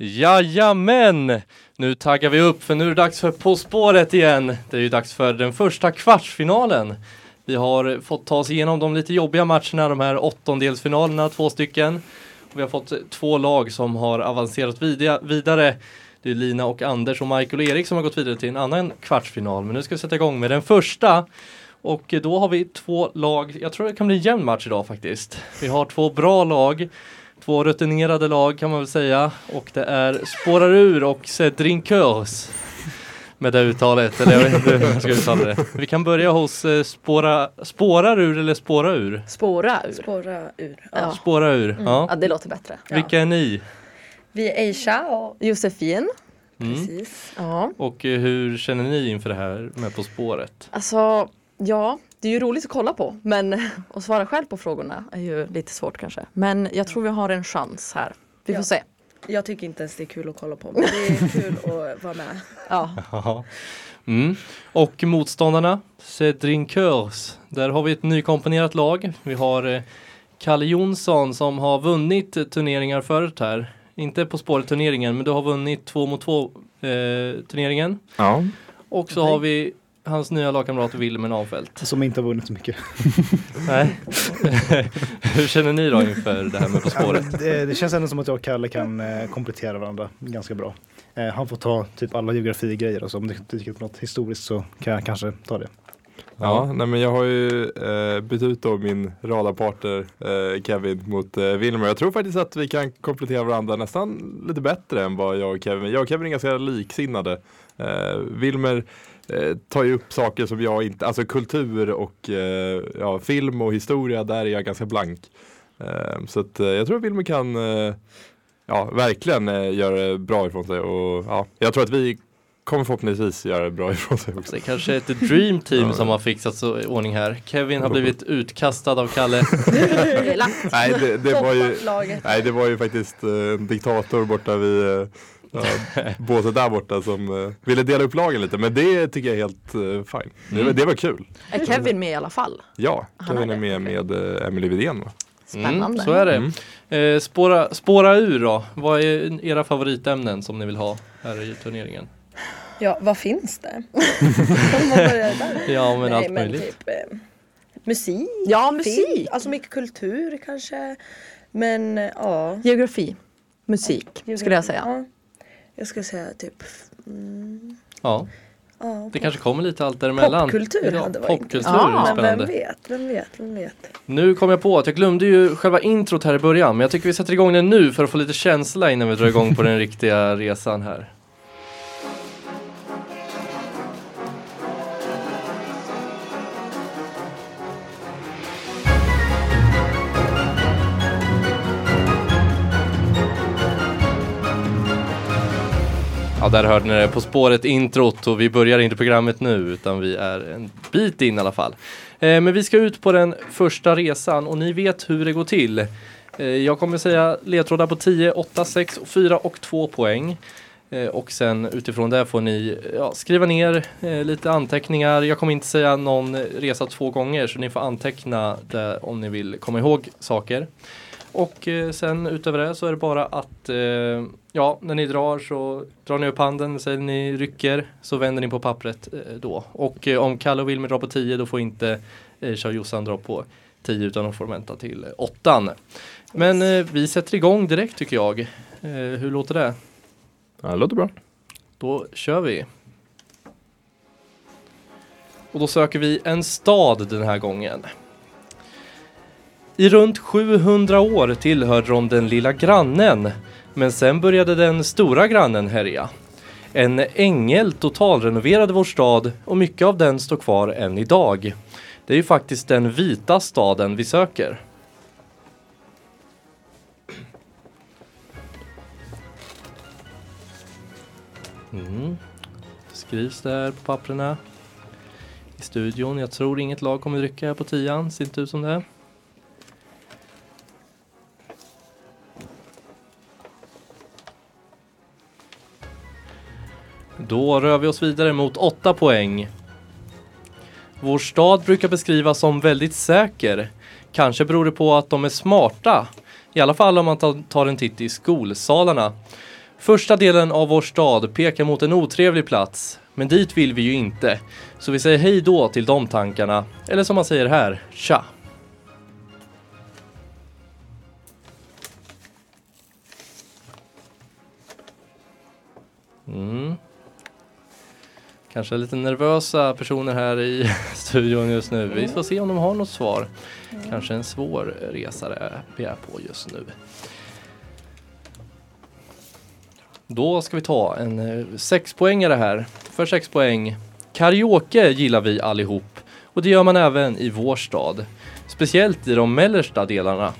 Jajamän! Nu taggar vi upp för nu är det dags för På spåret igen. Det är ju dags för den första kvartsfinalen. Vi har fått ta oss igenom de lite jobbiga matcherna, de här åttondelsfinalerna, två stycken. Och vi har fått två lag som har avancerat vidare. Det är Lina och Anders och Michael och Erik som har gått vidare till en annan kvartsfinal. Men nu ska vi sätta igång med den första. Och då har vi två lag, jag tror det kan bli en jämn match idag faktiskt. Vi har två bra lag Två rutinerade lag kan man väl säga och det är Spårar ur och Drinkers med det uttalet, eller jag vet inte hur jag ska uttala det. Vi kan börja hos eh, spåra, Spårar ur eller Spåra ur? Spåra ur. Spåra ur. Ja. Spåra ur, mm. ja. ja. det låter bättre. Vilka är ni? Vi är Aisha och Josefin. Mm. Precis. Ja. Och eh, hur känner ni inför det här med På spåret? Alltså, ja, det är ju roligt att kolla på men att svara själv på frågorna är ju lite svårt kanske. Men jag tror vi har en chans här. Vi får se. Jag tycker inte ens det är kul att kolla på men det är kul att vara med. Ja. Mm. Och motståndarna, Cedrinkers. Där har vi ett nykomponerat lag. Vi har eh, Kalle Jonsson som har vunnit turneringar förut här. Inte På spåret turneringen men du har vunnit två mot två eh, turneringen. Ja. Och så har vi hans nya lagkamrat Wilmer Avfält. Som inte har vunnit så mycket. Nej. Hur känner ni då inför det här med På spåret? Ja, det, det, känns ändå som att jag och Kalle kan eh, komplettera varandra ganska bra. Eh, han får ta typ alla geografigrejer och så. Om det dyker upp något historiskt så kan jag kanske ta det. Ja, nej men jag har ju eh, bytt ut då min radarpartner eh, Kevin mot eh, Wilmer. Jag tror faktiskt att vi kan komplettera varandra nästan lite bättre än vad jag och Kevin. Jag och Kevin är ganska liksinnade. Eh, Wilmer eh, tar ju upp saker som jag inte, alltså kultur och eh, ja, film och historia, där är jag ganska blank. Eh, så att, eh, jag tror att Wilmer kan eh, ja, verkligen eh, göra bra ifrån sig och ja, jag tror att vi kommer förhoppningsvis göra bra ifrån sig också. Det är kanske är ett dream team som har fixat så i ordning här. Kevin har blivit utkastad av Kalle. nej, det, det var ju, nej, det var ju faktiskt en diktator borta vid ja, båset där borta som uh, ville dela upp lagen lite. Men det tycker jag är helt uh, fine. Mm. Det, det, var kul. Är Kevin med i alla fall? Ja, Kevin är, är med med uh, Emily Widén. Spännande. Mm, så är det. Mm. Eh, spåra, spåra ur då. Vad är era favoritämnen som ni vill ha här i turneringen? Ja, vad finns det? ja, men Nej, allt möjligt. Typ, eh, musik. Ja, musik. Film, alltså mycket kultur kanske. Men ja. Geografi. Musik Geografi. skulle jag säga. Ja. Jag skulle säga typ mm. Ja. Ja, det kanske kommer lite allt däremellan. Popkultur ja, hade varit Popkultur ja. Men vem vet, vem vet, vem vet. Nu kom jag på att jag glömde ju själva introt här i början. Men jag tycker vi sätter igång den nu för att få lite känsla innan vi drar igång på den riktiga resan här. Ja, där hörde ni det På spåret introt och vi börjar inte programmet nu utan vi är en bit in i alla fall. Eh, men vi ska ut på den första resan och ni vet hur det går till. Eh, jag kommer säga ledtrådar på 10, 8, 6, 4 och 2 poäng. Eh, och sen utifrån det får ni ja, skriva ner eh, lite anteckningar. Jag kommer inte säga någon resa två gånger så ni får anteckna det om ni vill komma ihåg saker. Och eh, sen utöver det så är det bara att eh, ja, när ni drar så drar ni upp handen, sen ni rycker så vänder ni på pappret eh, då. Och om Kalle och Wilmer drar på 10 då får inte eh, Jossan dra på 10 utan de får vänta till eh, åttan. Men vi sätter igång direkt tycker jag. Hur låter det? Ja, det låter bra. Då kör vi. Och då söker vi en stad den här gången. I runt 700 år tillhörde de den lilla grannen, men sen började den stora grannen härja. En ängel totalrenoverade vår stad och mycket av den står kvar än idag. Det är ju faktiskt den vita staden vi söker. Mm. Skrivs där på papperna i studion. Jag tror inget lag kommer rycka på tian, ser inte ut som det. Då rör vi oss vidare mot 8 poäng. Vår stad brukar beskrivas som väldigt säker. Kanske beror det på att de är smarta. I alla fall om man tar en titt i skolsalarna. Första delen av vår stad pekar mot en otrevlig plats, men dit vill vi ju inte. Så vi säger hej då till de tankarna, eller som man säger här, tja. Mm. Kanske lite nervösa personer här i studion just nu. Vi får se om de har något svar. Kanske en svår resare vi är på just nu. Då ska vi ta en eh, sexpoängare här. För sex poäng. Karaoke gillar vi allihop. Och det gör man även i vår stad. Speciellt i de mellersta delarna.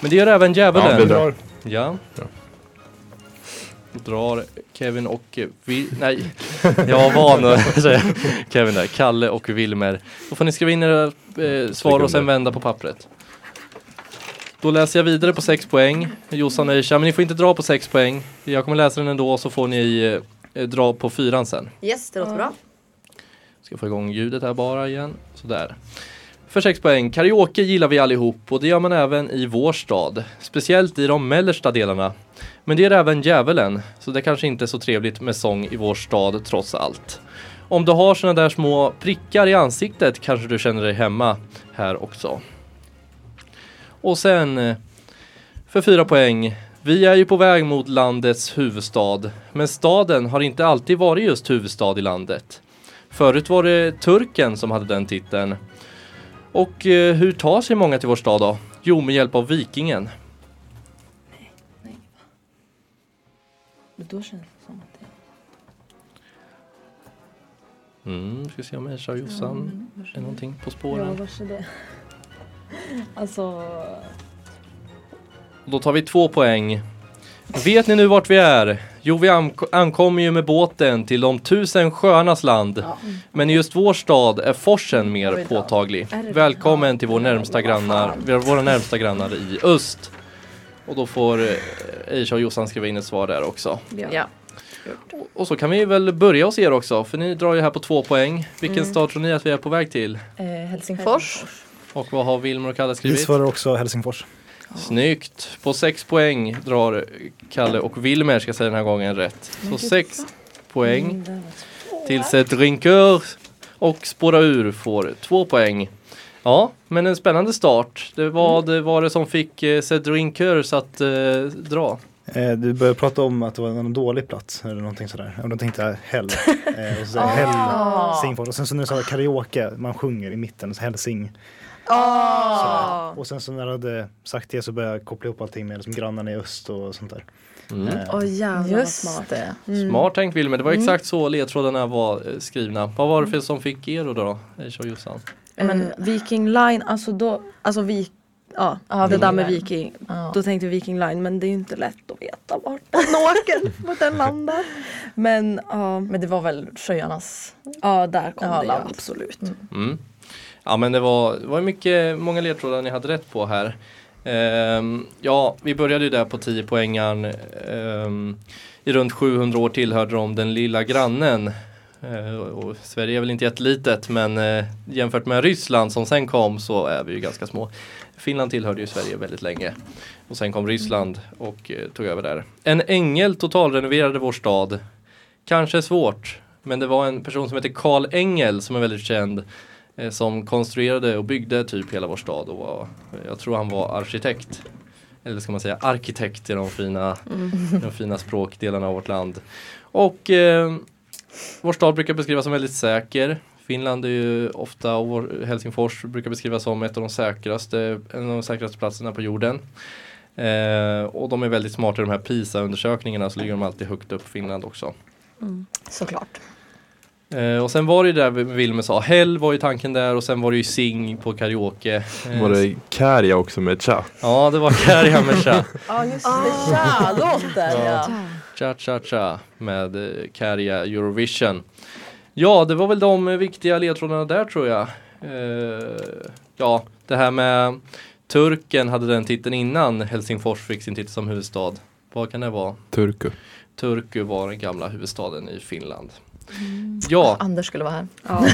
Men det gör även djävulen. Ja. Ja. Drar Kevin och eh, vi, nej, jag var van att säga Kevin där, Kalle och Wilmer. Då får ni skriva in era eh, svar och sen vända på pappret. Då läser jag vidare på 6 poäng. Jossan och Isha, men ni får inte dra på 6 poäng. Jag kommer läsa den ändå så får ni eh, dra på fyran sen. Yes, det låter bra. Ska få igång ljudet här bara igen. Sådär. För 6 poäng. Karaoke gillar vi allihop och det gör man även i vår stad. Speciellt i de mellersta delarna. Men det är även djävulen, så det kanske inte är så trevligt med sång i vår stad trots allt. Om du har såna där små prickar i ansiktet kanske du känner dig hemma här också. Och sen eh, för fyra poäng. Vi är ju på väg mot landets huvudstad, men staden har inte alltid varit just huvudstad i landet. Förut var det turken som hade den titeln. Och eh, hur tar sig många till vår stad då? Jo, med hjälp av vikingen. Men då känns det som att det Mm, ska se om Esha och Jossan är någonting på Ja, spåren. vars är det? Alltså... Då tar vi två poäng. Vet ni nu vart vi är? Jo, vi ank- ankommer ju med båten till de tusen sjöarnas land. Ja. Men i just vår stad är forsen mer påtaglig. Välkommen till vår närmsta grannar, våra närmsta grannar i öst. Och då får eh, Aisha och Jossan skriva in ett svar där också. Ja. Ja. Och så kan vi väl börja hos er också, för ni drar ju här på två poäng. Vilken Mm. stad tror ni att vi är på väg till? Eh, Helsingfors. Och vad har Wilmer och Kalle Vi skrivit? svarar också Helsingfors. Snyggt! På sex poäng drar Kalle och Wilmer, ska jag säga den här gången, rätt. Så sex poäng Mm, det var svårt. till Set Drinker och Spåra Ur får två poäng. Ja, men en spännande start. Det var, det var det som fick eh, Drinkers att eh, dra. Eh, du började prata om att det var en dålig plats eller någonting sådär. Och då tänkte jag Hell. Eh, och så säger jag Ah. Helsingfors. Och sen så när du sa karaoke, man sjunger i mitten, så Helsing. Ah. Och sen så när du hade sagt det så började jag koppla ihop allting med liksom grannarna i öst och sånt där. Mm. Eh, Åh jävlar Just smart. det. Mm. Smart tänkt Wilmer, det var exakt så ledtrådarna var eh, skrivna. Vad var det för som fick er att dra? Aisha och Jossan? Men Eh, Viking Line, alltså då, alltså vi, ja, Ja, det där med Line. Viking. Ja. Då tänkte vi Viking Line men det är ju inte lätt att veta vart den åker, vart den landar. Men ja, Men det var väl sjöarnas ja där kom Ja, det land. absolut. Mm. Ja men det var, det var mycket, många ledtrådar ni hade rätt på här. Ehm, ja, vi började ju där på 10 poängen. Ehm, I runt 700 år tillhörde de den lilla grannen. Eh, och Sverige är väl inte jättelitet men eh, jämfört med Ryssland som sen kom så är vi ju ganska små. Finland tillhörde ju Sverige väldigt länge. Och sen kom Ryssland och eh, tog över där. En ängel totalrenoverade vår stad. Kanske svårt, men det var en person som heter Karl Engel som är väldigt känd som konstruerade och byggde typ hela vår stad och var, jag tror han var arkitekt. Eller ska man säga arkitekt i de fina, de fina språkdelarna av vårt land. Och eh, vår stad brukar beskrivas som väldigt säker. Finland är ju ofta, och Helsingfors brukar beskrivas som ett av de säkraste, en av de säkraste platserna på jorden. Eh, och de är väldigt smarta i de här PISA-undersökningarna så ligger de alltid högt upp Finland också. såklart. Eh, och sen var det ju där Wilmer sa, Hell var ju tanken där och sen var det ju Sing på karaoke. Eh, Var det Kärja också med cha? Ja, det var Kärja med Cha. Ja just det, ja låten ja. Cha Cha Cha med eh, Kärja Eurovision. Ja, det var väl de eh, viktiga ledtrådarna där tror jag. Eh, ja, det här med Turken hade den titeln innan Helsingfors fick sin titel som huvudstad. Vad kan det vara? Turku. Turku var den gamla huvudstaden i Finland. Ja, Anders skulle vara här. Ja.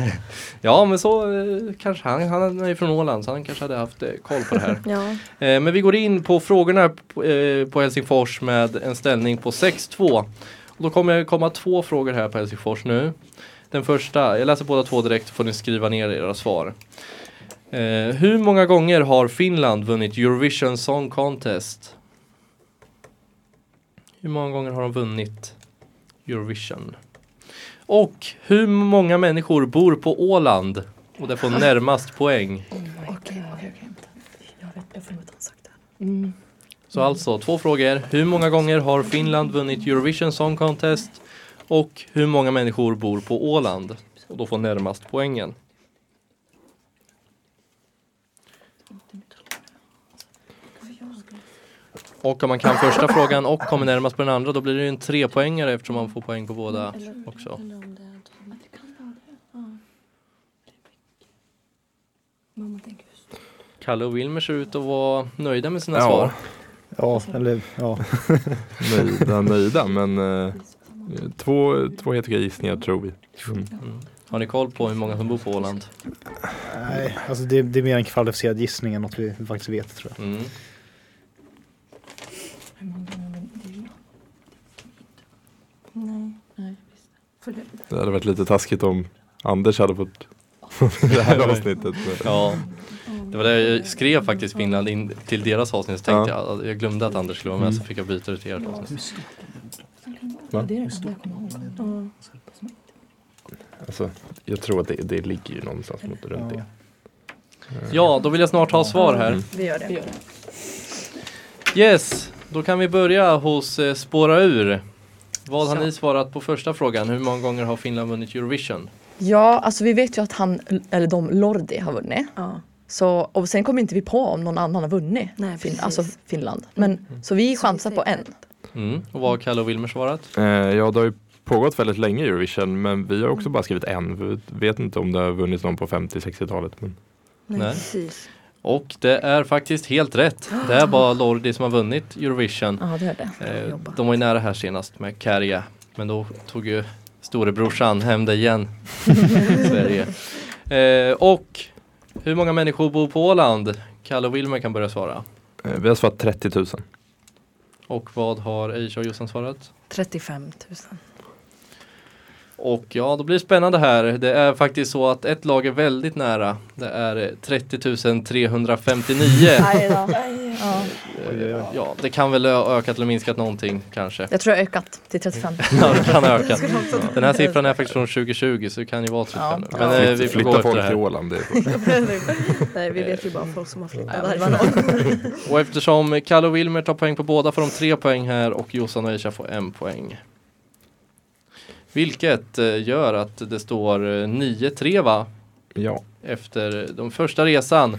ja men så eh, kanske han, han är från Åland så han kanske hade haft eh, koll på det här. ja. Eh, men vi går in på frågorna på, eh, på Helsingfors med en ställning på 6-2. Och då kommer det komma två frågor här på Helsingfors nu. Den första, jag läser båda två direkt så får ni skriva ner era svar. Eh, hur många gånger har Finland vunnit Eurovision Song Contest? Hur många gånger har de vunnit Eurovision? Och hur många människor bor på Åland? Och det får närmast poäng. Okej, okej, okej. Jag vet, jag får inte ha sagt det. Så alltså två frågor. Hur många gånger har Finland vunnit Eurovision Song Contest? Och hur många människor bor på Åland? Och då får närmast poängen. Och om man kan första frågan och kommer närmast på den andra då blir det ju en trepoängare eftersom man får poäng på båda också. Kalle och Wilmer ser ut att vara nöjda med sina Ja. svar. Ja, eller ja. Nöjda, nöjda men eh, två, två helt okej gissningar tror vi. Mm. Mm. Har ni koll på hur många som bor på Åland? Nej, alltså det, det är mer en kvalificerad gissning än något vi faktiskt vet tror jag. Mm. Det hade varit lite taskigt om Anders hade fått det här avsnittet. Ja, det var det jag skrev faktiskt Finland in till deras avsnitt. Så tänkte Ja. jag, jag glömde att Anders skulle vara med så fick jag byta det till ert avsnitt. alltså, jag tror att det, det ligger ju någonstans mot runt det. Ja, då vill jag snart ha svar här. Vi gör det. Yes, då kan vi börja hos eh, Spåra ur. Vad har Ja. ni svarat på första frågan? Hur många gånger har Finland vunnit Eurovision? Ja, alltså vi vet ju att han, eller de, Lordi har vunnit. Ja. Så, och sen kommer inte vi på om någon annan har vunnit Nej, fin, alltså Finland. Men, Så vi chansar på en. Mm. Och vad har Kalle och Wilmer svarat? Eh, ja, det har ju pågått väldigt länge Eurovision men vi har också bara skrivit en. Vi vet inte om det har vunnits någon på 50-60-talet. Men... Nej, Nej. precis. Och det är faktiskt helt rätt. Det är bara Lordi som har vunnit Eurovision. Ja, det är det. Eh, de var ju nära här senast med Kärja. Men då tog ju storebrorsan hem det igen. Sverige. Eh, och hur många människor bor på Åland? Kalle och Wilmer kan börja svara. Eh, vi har svarat 30 000. Och vad har Aisha och Jossan svarat? 35 000. Och ja, då blir det spännande här. Det är faktiskt så att ett lag är väldigt nära. Det är eh, 30 359. Nej då. Ja. Eh, Ja, det kan väl ha ökat eller minskat någonting kanske. Jag tror jag har ökat till 35. Ja, det kan ha ökat. Den här siffran är faktiskt från 2020 så det kan ju vara 35 Ja. Men Ja. eh, vi får gå Flytta efter folk det till. Åland. Det är Nej, vi vet ju bara folk som har flyttat därifrån. Och eftersom Kalle och Wilmer tar poäng på båda får de tre poäng här och Jossan och Aisha får en poäng. Vilket eh, gör att det står eh, 9-3 va? ja. Efter den första resan.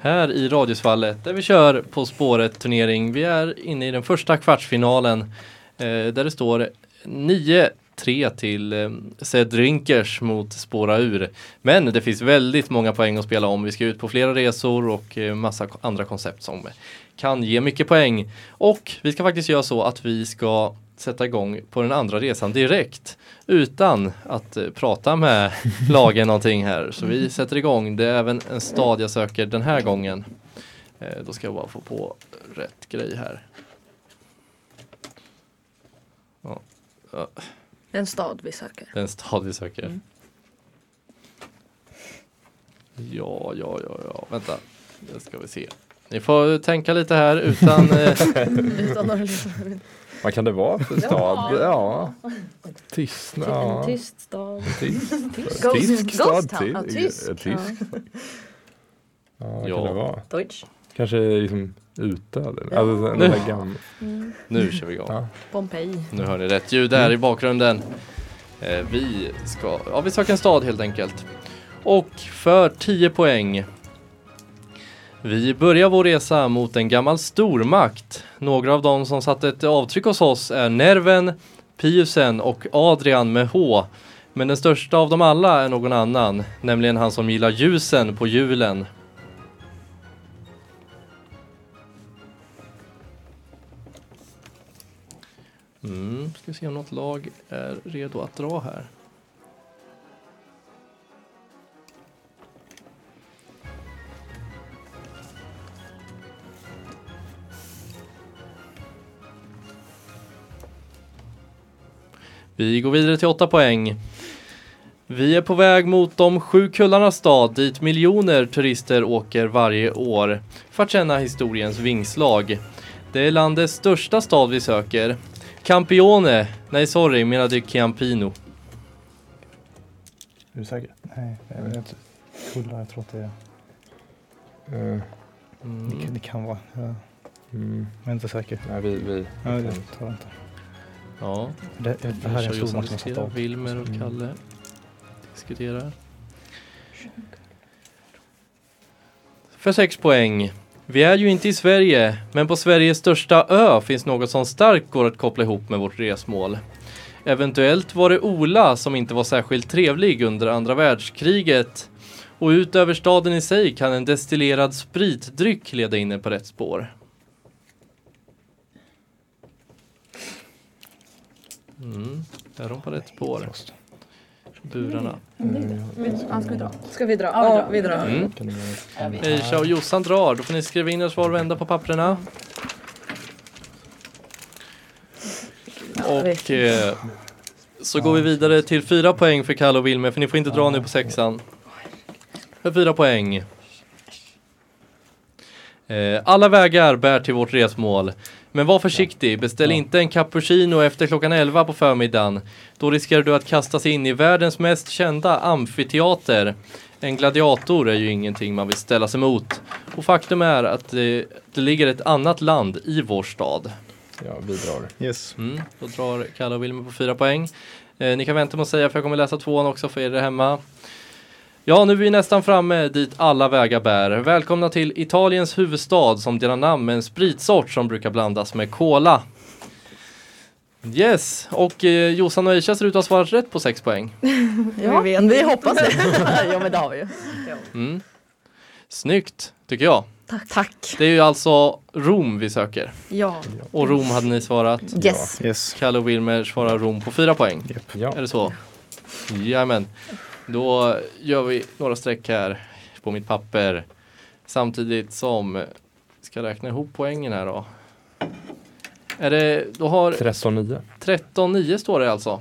Här i Radiosvallet där vi kör På spåret turnering. Vi är inne i den första kvartsfinalen eh, där det står 9-3 till eh, Cedrinkers mot Spåra ur. Men det finns väldigt många poäng att spela om. Vi ska ut på flera resor och eh, massa andra koncept som kan ge mycket poäng. Och vi ska faktiskt göra så att vi ska sätta igång på den andra resan direkt utan att eh, prata med lagen någonting här. Så vi sätter igång. Det är även en stad jag söker den här gången. Eh, då ska jag bara få på rätt grej här. Ja, ja, Det är en stad vi söker. den stad vi söker. Mm. Ja, ja, ja, ja, vänta. Det ska vi se. Ni får tänka lite här utan eh, Utan Vad kan det vara för stad? Ja. Tyst. En tyst stad. Tyst. Tysk stad. Tysk. Ja, vad kan det vara? Deutsch. Kanske liksom ute eller? Ja. Alltså, Nu. där gamla. nu kör vi igång. Ja. Pompeji. Nu hör ni rätt ljud där i bakgrunden. Eh, vi ska, ja vi söker en stad helt enkelt. Och för 10 poäng. Vi börjar vår resa mot en gammal stormakt. Några av dem som satte ett avtryck hos oss är Nerven, Piusen och Adrian med H. Men den största av dem alla är någon annan, nämligen han som gillar ljusen på julen. Mm, ska se om något lag är redo att dra här. Vi går vidare till åtta poäng. Vi är på väg mot de sju kullarnas stad dit miljoner turister åker varje år för att känna historiens vingslag. Det är landets största stad vi söker. Campione, nej sorry, menade Ciampino. Är du säker? Nej, jag vet inte. Kulla, jag tror att det är... Uh, Det, kan, det kan vara. Jag mm, är inte säker. nej, vi, vi. Ja, det tar jag inte. Ja, Det, det här är en stor match som har satt av. Wilmer och Mm. Kalle diskuterar. För sex poäng. Vi är ju inte i Sverige, men på Sveriges största ö finns något som starkt går att koppla ihop med vårt resmål. Eventuellt var det Ola som inte var särskilt trevlig under andra världskriget. Och utöver staden i sig kan en destillerad spritdryck leda in er på rätt spår. Mm, är de på rätt spår? Burarna. Ska vi dra? Ska vi dra? Ja, vi drar. Mm. Eisha och Jossan drar, då får ni skriva in era svar och vända på papperna. Och eh, så går vi vidare till fyra poäng för Kalle och Wilmer, för ni får inte dra nu på sexan. För fyra poäng. Eh, alla vägar bär till vårt resmål. Men var försiktig, beställ Ja. inte en cappuccino efter klockan 11 på förmiddagen. Då riskerar du att kastas in i världens mest kända amfiteater. En gladiator är ju ingenting man vill ställa sig emot. Och faktum är att det, det ligger ett annat land i vår stad. Ja, vi drar. Yes. Mm, då drar Kalle och Wilmer på fyra poäng. Eh, ni kan vänta med att säga för jag kommer läsa tvåan också för er där hemma. Ja, nu är vi nästan framme dit alla vägar bär. Välkomna till Italiens huvudstad som delar namn med en spritsort som brukar blandas med cola. Yes, och eh, Jossan och Aisha ser ut att ha svarat rätt på sex poäng. Ja, Vi vi, vet. hoppas det. ja men det har vi ju. Mm. Snyggt, tycker jag. Tack. Tack. Det är ju alltså Rom vi söker. Ja. Och Rom hade ni svarat. Yes. Yes. Kalle och Wilmer svarar Rom på fyra poäng. Ja. Är det så? Jajamän. Då gör vi några streck här på mitt papper. Samtidigt som, ska räkna ihop poängen här då. Är det, då har 13-9. 13-9 står det alltså.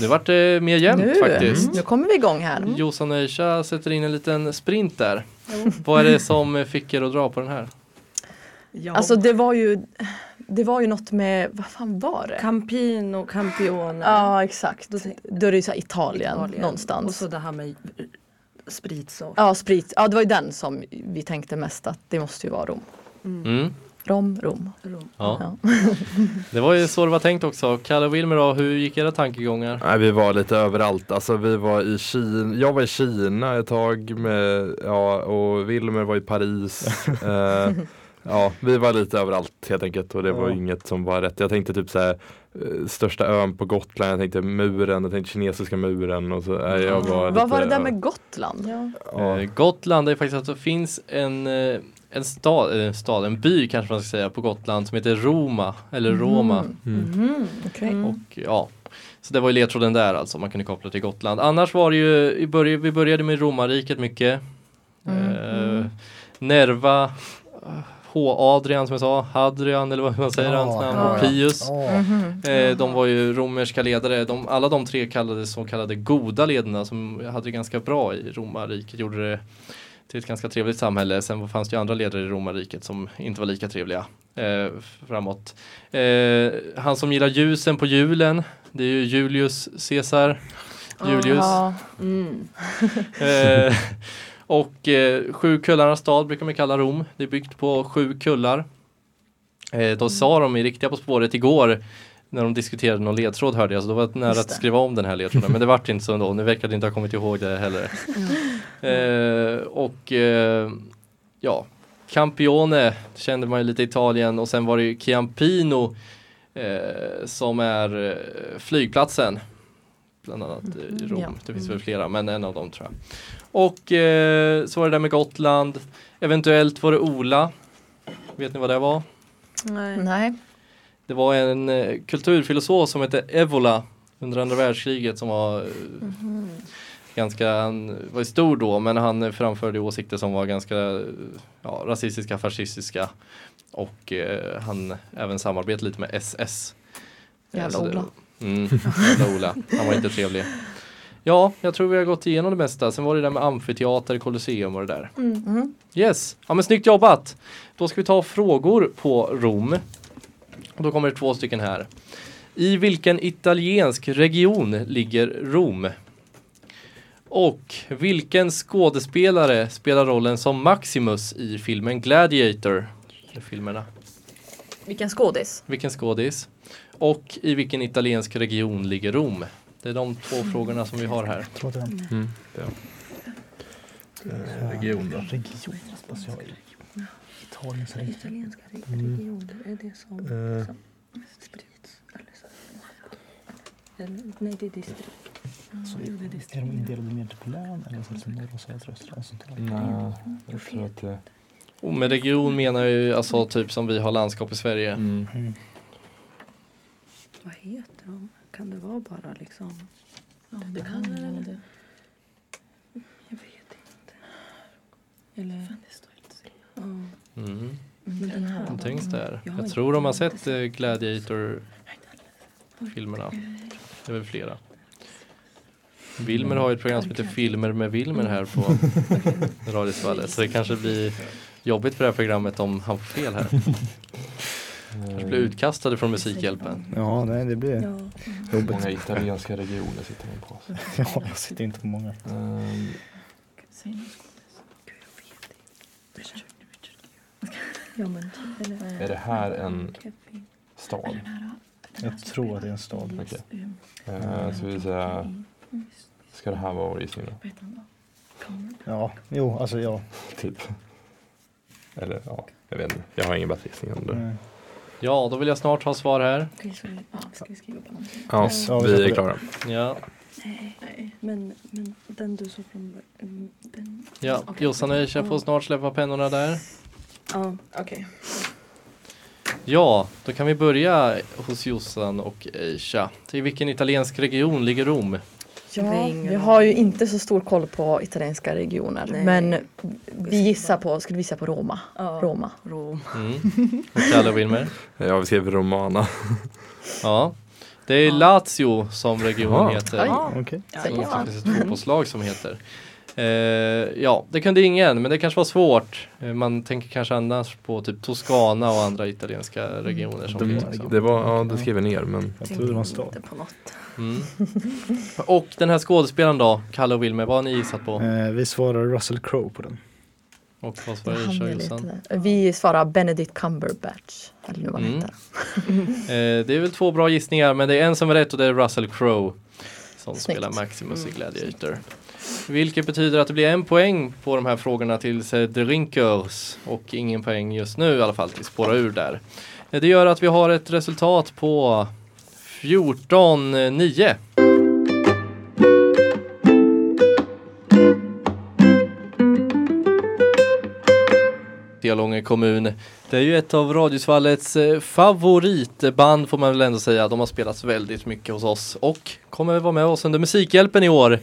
Nu vart det mer jämnt Nu, faktiskt. nu kommer vi igång här. Jossan och Aisha sätter in en liten sprint där. Vad är det som fick er att dra på den här? ja. Alltså det var ju Det var ju något med, vad fan var det? Campino, Campione. Ja exakt. Då Då är det ju så Italien, Italien. någonstans. Och så det här med spritsort. Ja sprit, ja det var ju den som vi tänkte mest att det måste ju vara Rom. Mm. Rom, Rom. Rom. Ja. Ja. Det var ju så det var tänkt också. Kalle och Wilmer då, hur gick era tankegångar? Nej, vi var lite överallt. Alltså, vi var i Kina. Jag var i Kina ett tag med, ja, och Wilmer var i Paris. eh, ja, vi var lite överallt helt enkelt och det var Ja. inget som var rätt. Jag tänkte typ så här, eh, största ön på Gotland, jag tänkte muren, jag tänkte kinesiska muren och så. nej, jag var lite, Vad var det där ja, med Gotland? Ja. Ja. Eh, Gotland är faktiskt att det finns en, eh, en stad, eh, stad, en by kanske man ska säga på Gotland som heter Roma eller Roma. Mm. Mhm, okej. Och ja, så det var ju ledtråden där alltså, man kunde koppla till Gotland. Annars var det ju, vi började med romarriket mycket. Mm. Eh, Nerva, eh, H. Adrian som jag sa, Hadrian eller vad man säger Ja, hans namn, ja, och ja. Pius. Mhm. Eh, de var ju romerska ledare, de, alla de tre kallades så kallade goda ledarna som hade det ganska bra i romarriket, gjorde det till ett ganska trevligt samhälle. Sen fanns det ju andra ledare i romarriket som inte var lika trevliga eh, framåt. Eh, han som gillar ljusen på julen, det är ju Julius Caesar. Julius. Ja. Mm. Eh, och eh, sju kullarnas stad brukar man kalla Rom. Det är byggt på sju kullar. Eh, då sa de i Riktiga På spåret igår när de diskuterade någon ledtråd hörde jag, så då var det nära att skriva om den här ledtråden. Men det vart inte så ändå. Nu verkar det inte ha kommit ihåg det heller. Eh, och eh, ja, Campione kände man ju lite i Italien och sen var det ju Ciampino eh, som är eh, flygplatsen. Bland annat i Rom. ja. Det finns väl flera, men en av dem tror jag. Och eh, så var det där med Gotland. Eventuellt var det Ola. Vet ni vad det var? Nej. Nej. det var en eh, kulturfilosof som hette Evola under andra världskriget som var eh, ganska, han var stor då men han framförde åsikter som var ganska ja, rasistiska, fascistiska och eh, han även samarbetade lite med SS. Eh, Jävla det- Ola. Mm, jävla Ola. Han var inte trevlig. Ja, jag tror vi har gått igenom det mesta. Sen var det där med amfiteater, kolosseum och det där. Mm. Yes, ja men snyggt jobbat. Då ska vi ta frågor på Rom. Och då kommer det två stycken här. I vilken italiensk region ligger Rom? Och vilken skådespelare spelar rollen som Maximus i filmen Gladiator? Filmerna. Vilken skådis? Vilken skådis? Och i vilken italiensk region ligger Rom? Det är de två frågorna som vi har här. Tror att det är en Mm, det är. Eh, region då? region. Special. Italiens region. Italienska Mm. regioner, är det som, Eh. som sprids? Nej, det är distrikt. Så är de indelade mer på län eller så norr och söder och östra? Sånt där? Nej, jag tror att det... Och med region menar jag ju alltså typ som vi har landskap i Sverige. Mm. Mm. Vad heter de? Kan det vara bara liksom? Ja, det kan det, eller? Jag vet inte. Eller? Ja. Mm. Men den här, där. Jag Jag tror de har sett eh, Gladiator-filmerna. Det är väl flera. Wilmer har ju ett program som heter Filmer med Wilmer här på Radiosvallet. Så det kanske blir jobbigt för det här programmet om han får fel här. Kanske blir utkastade från Musikhjälpen. Ja, nej det blir Ja. jobbigt. Många italienska regioner sitter man på. Ja, jag sitter inte på många. Um, är det här en stad? Jag tror att det är en stad. Okej. Eh, ska vi säga, ska det här vara vår gissning då? Ja, jo, alltså ja. Typ. Eller ja, jag vet inte. Jag har ingen bättre gissning än det. Mm. Ja, då vill jag snart ha svar här. Okej, så ja, ska vi skriva på någonting? Ja, Ja, vi är klara. Ja, Nej, men, men den du sa från början. Den, ja. Jossan och Aisha får snart släppa pennorna där. ja, Okej. Ja, då kan vi börja hos Jossan och Aisha. I vilken italiensk region ligger Rom? Ja, jag har ju inte så stor koll på italienska regioner. Nej. Men vi gissar på, skulle vi gissa på Roma? ja. Roma. Rom. Mm. Kalle Wilmer? Ja, vi skrev Romana. Ja, det är Lazio som regionen heter. Oj. Okej. Det Ja. är faktiskt ett fotbollslag som heter. Eh, ja, det kunde ingen, men det kanske var svårt. Eh, man tänker kanske annars på typ Toscana och andra italienska regioner som finns också. Det, det var, ja, det skrev jag ner men Jag trodde det var en stad. Mm. Och den här skådespelaren då, Kalle och Wilmer, vad har ni gissat på? Eh, vi svarar Russell Crowe på den. Och vad svarar Jossan? där. Vi svarar Benedict Cumberbatch. Eller nu vad Mm. Eh, det är väl två bra gissningar, men det är en som är rätt och det är Russell Crowe. Som Snyggt. spelar Maximus i Gladiator. Vilket betyder att det blir en poäng på de här frågorna till The Drinkers och ingen poäng just nu i alla fall till spåra ur där. Det gör att vi har ett resultat på 14-9. Delånge kommun. Det är ju ett av Radiosvallets eh, favoritband får man väl ändå säga. De har spelats väldigt mycket hos oss och kommer vara med oss under Musikhjälpen i år.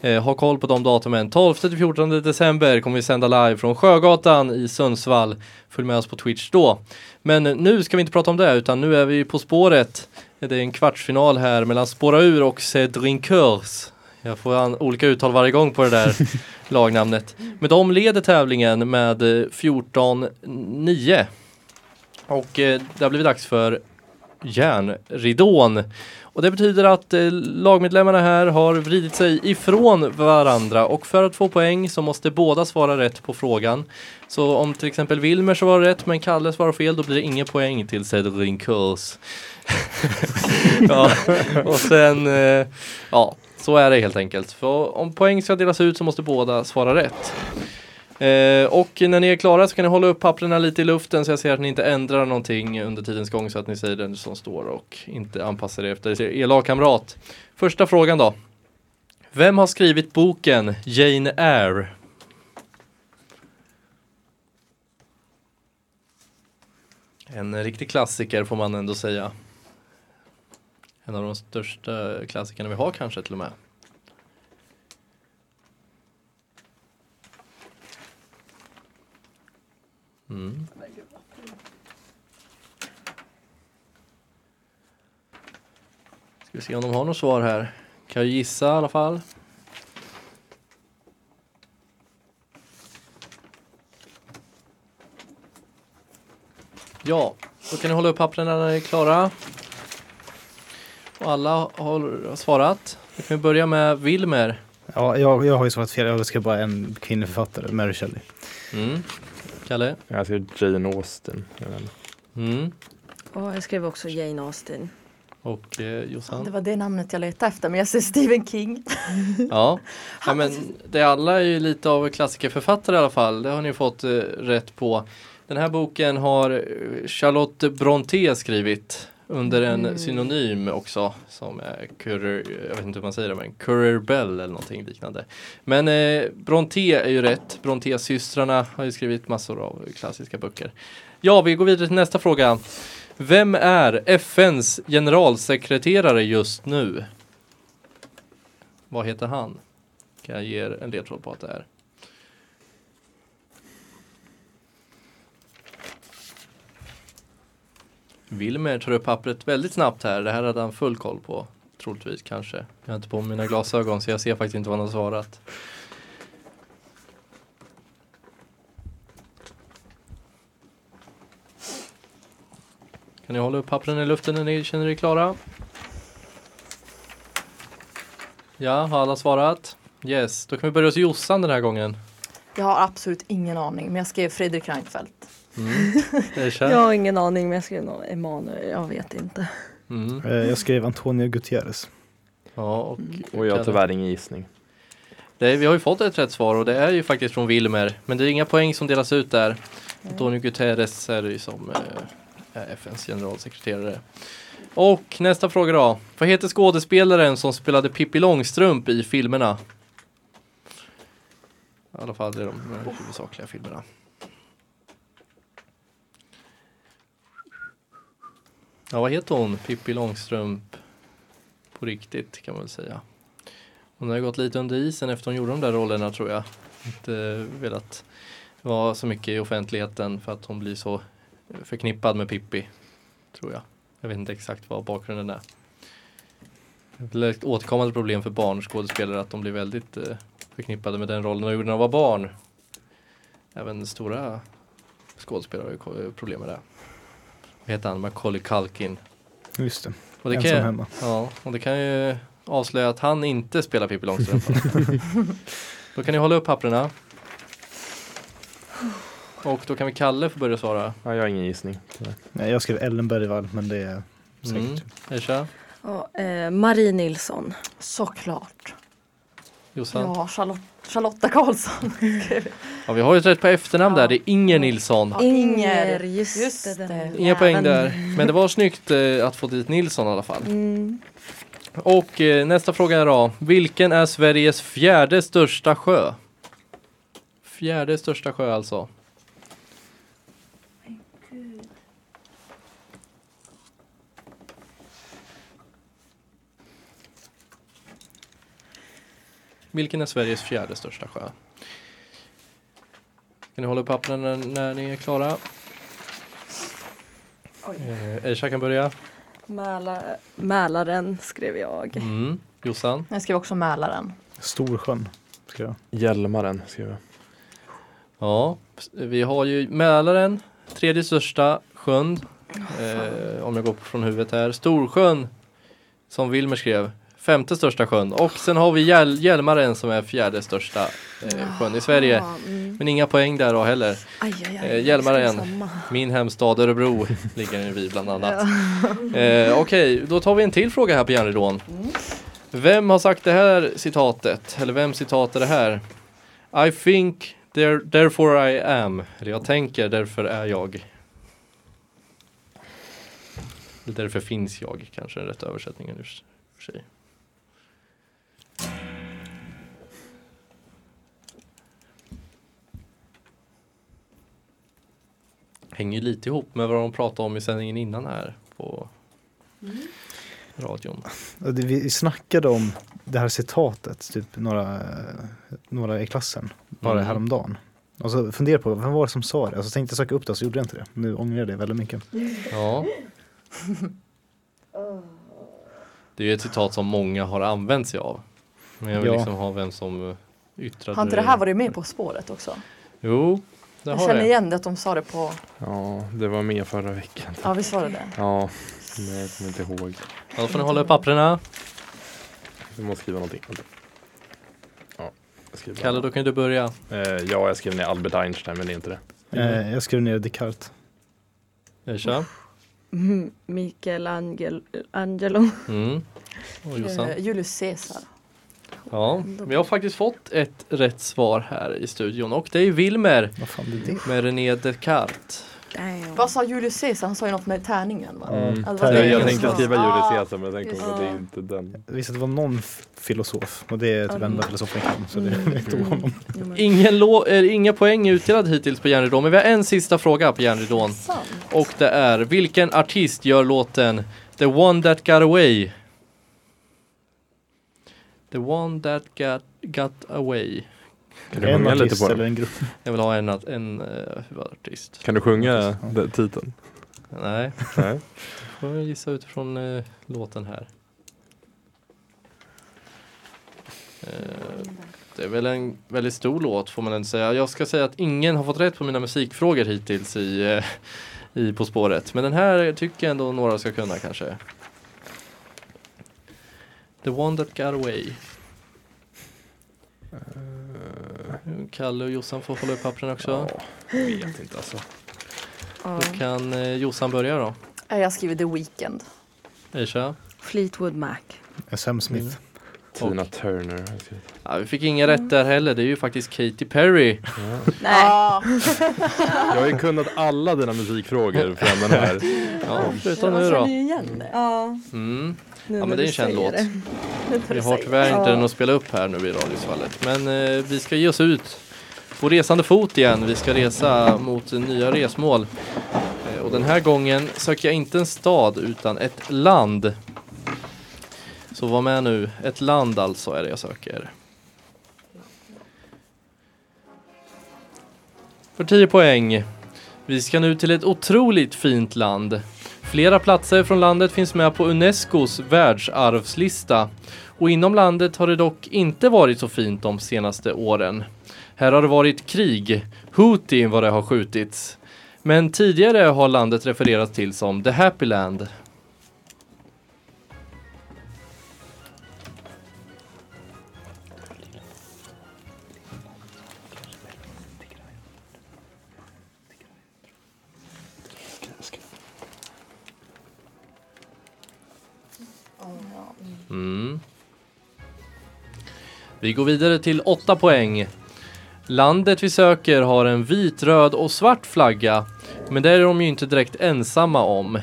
Eh, ha koll på de datumen. 12-14 december kommer vi sända live från Sjögatan i Sundsvall. Följ med oss på Twitch då. Men nu ska vi inte prata om det utan nu är vi på spåret. Det är en kvartsfinal här mellan Spåra ur och Cedrinkers. Jag får an- olika uttal varje gång på det där lagnamnet. Men de leder tävlingen med eh, 14-9. Och eh, det har blivit dags för järnridån. Och det betyder att eh, lagmedlemmarna här har vridit sig ifrån varandra och för att få poäng så måste båda svara rätt på frågan. Så om till exempel Wilmer svarar rätt men Kalle svarar fel då blir det ingen poäng till Cedrin ja, och sen, eh, ja, så är det helt enkelt. För om poäng ska delas ut så måste båda svara rätt. Eh, och när ni är klara så kan ni hålla upp papperna lite i luften så jag ser att ni inte ändrar någonting under tidens gång så att ni säger den som står och inte anpassar er efter er lagkamrat. Första frågan då. Vem har skrivit boken Jane Eyre? En riktig klassiker får man ändå säga. En av de största klassikerna vi har kanske till och med. Mm. Ska vi se om de har något svar här. Kan jag gissa i alla fall. Ja, då kan ni hålla upp pappren när ni är klara. Alla har svarat. Då kan vi börja med Wilmer. Ja, jag, jag har ju svarat fel. Jag ska bara en kvinnlig författare, Mary Shelley. Mm. Kalle? Jag skrev Jane Austen. Mm. Och jag skrev också Jane Austen. Och eh, Jossan? Det var det namnet jag letade efter men jag ser Stephen King. Ja. ja, men det alla är ju lite av klassikerförfattare i alla fall. Det har ni fått eh, rätt på. Den här boken har eh, Charlotte Brontë skrivit under en Mm. synonym också som är Currer, jag vet inte hur man säger det men Currer Bell eller någonting liknande. Men eh, Brontë är ju rätt. Brontë-systrarna har ju skrivit massor av klassiska böcker. Ja, vi går vidare till nästa fråga. Vem är FNs generalsekreterare just nu? Vad heter han? Kan jag ge er en ledtråd på att det är. Wilmer tar upp pappret väldigt snabbt här. Det här hade han full koll på. Troligtvis kanske. Jag har inte på mig mina glasögon så jag ser faktiskt inte vad han har svarat. Kan ni hålla upp pappren i luften när ni känner er klara? Ja, har alla svarat? Yes, då kan vi börja hos Jossan den här gången. Jag har absolut ingen aning men jag skrev Fredrik Reinfeldt. Mm. Jag har ingen aning men jag skrev nog Emanuel. Jag vet inte. Mm. Eh, Jag skrev Antonio Gutierrez. Ja, och, Och jag har tyvärr ingen gissning. det, är- vi har ju fått ett rätt svar och det är ju faktiskt från Wilmer. Men det är inga poäng som delas ut där. Antonio Guterres är det ju som eh, är FNs generalsekreterare. Och nästa fråga då. Vad heter skådespelaren som spelade Pippi Långstrump i filmerna? I alla fall det är de de huvudsakliga filmerna. Ja, vad heter hon? Pippi Långstrump på riktigt kan man väl säga. Hon har gått lite under isen efter hon gjorde de där rollerna tror jag. Inte velat vara så mycket i offentligheten för att hon blir så förknippad med Pippi. Tror jag. Jag vet inte exakt vad bakgrunden är. Det är ett återkommande problem för barnskådespelare att de blir väldigt eh, förknippade med den rollen de gjorde när de var barn. Även stora skådespelare har ju problem med det. Vad heter han? Macaulay Culkin. Just det, Och det ensam kan, hemma. Ja, och det kan ju avslöja att han inte spelar Pippi Långstrump. då kan ni hålla upp papperna. Och då kan vi Kalle få börja svara. Ja, jag har ingen gissning. Nej, Jag skrev Ellen Bergvall men det är säkert. Mm. Ja, eh, Marie Nilsson. Såklart. Jossan. Ja, Charlotte, Charlotta Karlsson. jag. vi har ju rätt på efternamn Ja. där. Det är Inger Nilsson. Ja, Inger. just, Just det. Inga poäng där. Men det var snyggt eh, att få dit Nilsson i alla fall. Mm. Och eh, nästa fråga är då. Vilken är Sveriges fjärde största sjö? Fjärde största sjö alltså. Vilken är Sveriges fjärde största sjö? Kan ni hålla upp pappren när, när ni är klara? Eh, Ersa kan börja. Mälar, Mälaren skrev jag. Mm. Jossan. Jag skrev också Mälaren. Storsjön. Skrev jag. Hjälmaren skrev jag. Ja, vi har ju Mälaren, tredje största sjön. Eh, om jag går från huvudet här. Storsjön, som Wilmer skrev, femte största sjön. Och sen har vi Hjäl- Hjälmaren som är fjärde största eh, sjön i Sverige. Ja, mm. Men inga poäng där då heller. Aj, aj, aj, Eh, Hjälmaren. Min hemstad Örebro ligger den vid bland annat. Eh, Okej, då tar vi en till fråga här på järnridån. Vem har sagt det här citatet? Eller vem citat är det här? I think, there, therefore I am. Eller jag tänker, därför är jag. Eller Därför finns jag, kanske den rätta översättningen för sig. Hänger ju lite ihop med vad de pratade om i sändningen innan här på radion. Och det- Vi snackade om det här citatet, typ några, några i klassen, bara Mm. häromdagen. Och så funderade på, vem var det som sa det? Och så tänkte jag söka upp det, så gjorde jag inte det. Nu ångrar jag det väldigt mycket. Ja. Det är ju ett citat som många har använt sig av. Men jag vill Ja. liksom ha vem som eh, yttrade Har inte det här varit med På spåret också? Jo, det Jag har känner det. igen det att de sa det på, Ja, det var med förra veckan. ja visst var det det? Ja, men jag kommer inte ihåg. Ja, då får ni hålla upp papperna. Jag måste skriva någonting. Ja, jag. Kalle, då kan du börja. Eh, ja, jag skrev ner Albert Einstein, men det är inte det. Eh, jag skrev ner Descartes. Ersa. Mm, Michelangelo. Angelo. Mm. Och Jossan. Eh, Julius Caesar. Ja, vi har faktiskt fått ett rätt svar här i studion och det är Wilmer Vad fan är det? med René Descartes. Damn. Vad sa Julius Caesar? Han sa ju något med tärningen va? Mm. Var Jag- Jag, tänkte skriva Ah, Julius Caesar, men jag på att det är inte den. Jag visste att det var någon filosof och det är typ Mm. enda filosofen jag kan. Så det Mm. vet jag honom. Men- Ingen eh, inga poäng utdelad hittills på järnridån men vi har en sista fråga på järnridån. Och det är vilken artist gör låten The One That Got Away? The One That Got, got Away. Kan du En sjunga lite artist på eller den? en grupp. Jag vill ha en, en uh, huvudartist. Kan du sjunga Ja. den titeln? Nej, Nej. får jag gissa utifrån eh, låten här. Eh, det är väl en väldigt stor låt får man ändå säga. Jag ska säga att ingen har fått rätt på mina musikfrågor hittills i, eh, i På spåret. Men den här tycker jag ändå några ska kunna kanske. The one that got away. Kalle och Jossan får hålla upp pappren också. Ja, jag vet inte alltså. Ja. Då kan eh, Jossan börja då. Jag skriver The Weeknd. Aisha. Fleetwood Mac. Sam Smith. Mm. Tina Turner. Ja, vi fick inga rätt där heller. Det är ju faktiskt Katy Perry. Ja. Nej. Ah, Jag har ju kunnat alla dina musikfrågor från den här. Ja, jag nu då. ju igen det. Ja, Mm. Nu Ja, men det är en känd låt. Vi har tyvärr det. inte Ja. den att spela upp här nu i radiosvallet. Men eh, vi ska ge oss ut på resande fot igen. Vi ska resa mot nya resmål. Eh, och den här gången söker jag inte en stad utan ett land. Så var med nu. Ett land alltså är det jag söker. För 10 poäng. Vi ska nu till ett otroligt fint land. Flera platser från landet finns med på Unescos världsarvslista. Och inom landet har det dock inte varit så fint de senaste åren. Här har det varit krig, Houthi vad det har skjutits. Men tidigare har landet refererats till som The Happy Land. Vi går vidare till 8 poäng. Landet vi söker har en vit, röd och svart flagga. Men det är de ju inte direkt ensamma om.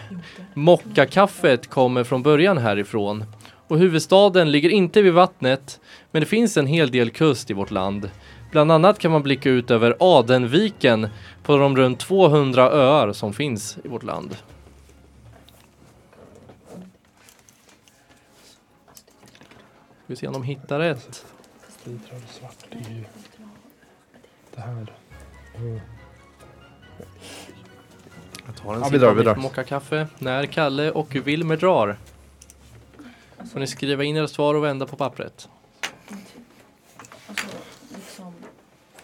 Mockakaffet kommer från början härifrån. Och huvudstaden ligger inte vid vattnet. Men det finns en hel del kust i vårt land. Bland annat kan man blicka ut över Adenviken på de runt 200 öar som finns i vårt land. Ska vi se om de hittar rätt. Det här. Jag tar en Ja, vi drar, vi drar. mockakaffe när Kalle och Wilmer drar. Får ni skriva in era svar och vända på pappret.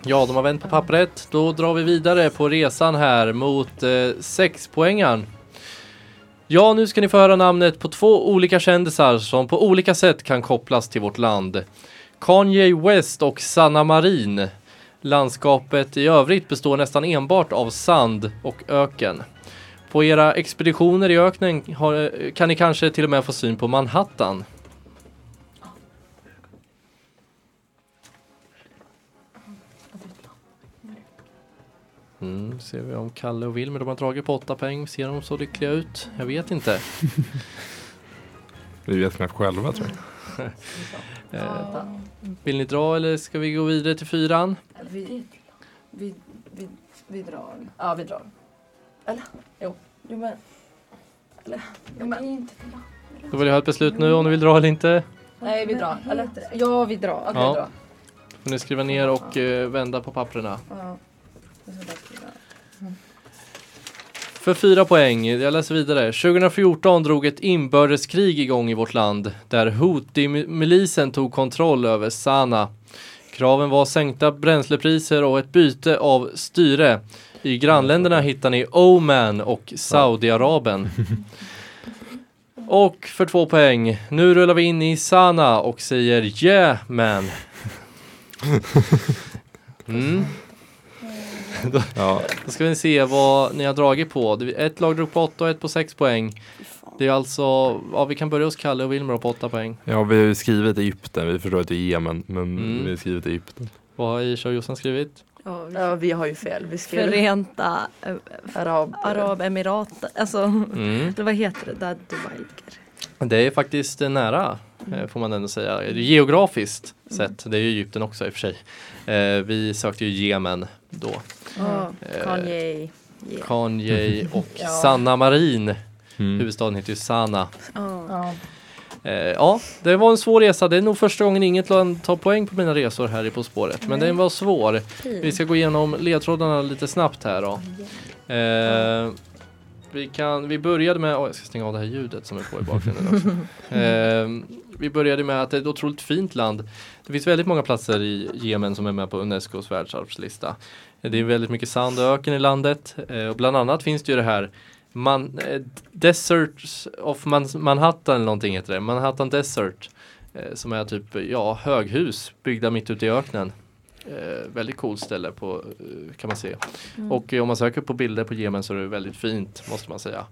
Ja, de har vänt på pappret. Då drar vi vidare på resan här mot eh, sexpoängaren. Ja, nu ska ni få höra namnet på två olika kändisar som på olika sätt kan kopplas till vårt land. Kanye West och Sanna Marin. Landskapet i övrigt består nästan enbart av sand och öken. På era expeditioner i öknen har, kan ni kanske till och med få syn på Manhattan. Mm, ser vi om Kalle och Wilmer de har dragit på åtta poäng. Ser de så lyckliga ut? Jag vet inte. Vi vet knappt själva tror jag. Eh, vill ni dra eller ska vi gå vidare till fyran? Vi, vi, vi, vi drar. Ja, vi drar. Eller? Jo. Jo men. Eller? Jo men. Då vill jag ha ett beslut nu om ni vill dra eller inte. Nej vi drar. Eller? Ja vi drar. Okej Ja. dra. Får ni skriva ner och eh, vända på papperna. Ja. Jag ska bara skriva. För fyra poäng, jag läser vidare. 2014 drog ett inbördeskrig igång i vårt land där Houthi-milisen tog kontroll över Sana. Kraven var sänkta bränslepriser och ett byte av styre. I grannländerna hittar ni Oman och Saudiarabien. Och för två poäng, nu rullar vi in i Sana och säger yeah man. Mm. Ja, Då ska vi se vad ni har dragit på. Ett lag drog på 8 och ett på 6 poäng. Det är alltså, ja vi kan börja hos Kalle och Wilmer på 8 poäng. ja, vi har ju skrivit Egypten. Vi förstår att det är Jemen, men Mm. vi har skrivit Egypten. Vad har Isha och Jossan skrivit? Ja, Ja vi har ju fel. Vi skrev Förenta eh, Arab. Arabemiraten, alltså Mm. eller vad heter det där Dubai ligger? Det är faktiskt eh, nära, eh, får man ändå säga. Geografiskt sett, det är ju Egypten också i och för sig. Eh, vi sökte ju Jemen då. Ja, Eh, Kanye. Yeah. Kanye och Ja. Sanna Marin. Mm. Huvudstaden heter ju Sana. Ja. Ja. Eh, ja, det var en svår resa. Det är nog första gången inget land tar poäng på mina resor här i På spåret. Men den var svår. Vi ska gå igenom ledtrådarna lite snabbt här då. Vi, kan, vi började med, oh, jag ska stänga av det här ljudet som är på i bakgrunden också. Eh, vi började med att det är ett otroligt fint land. Det finns väldigt många platser i Jemen som är med på Unescos världsarvslista. Det är väldigt mycket sand och öken i landet eh, och bland annat finns det ju det här Man, eh, Deserts of Man, Manhattan eller någonting heter det. Manhattan Desert. Eh, som är typ, ja, höghus byggda mitt ute i öknen. Eh, väldigt coolt ställe på, eh, kan man se. Och eh, om man söker på bilder på Jemen så är det väldigt fint måste man säga.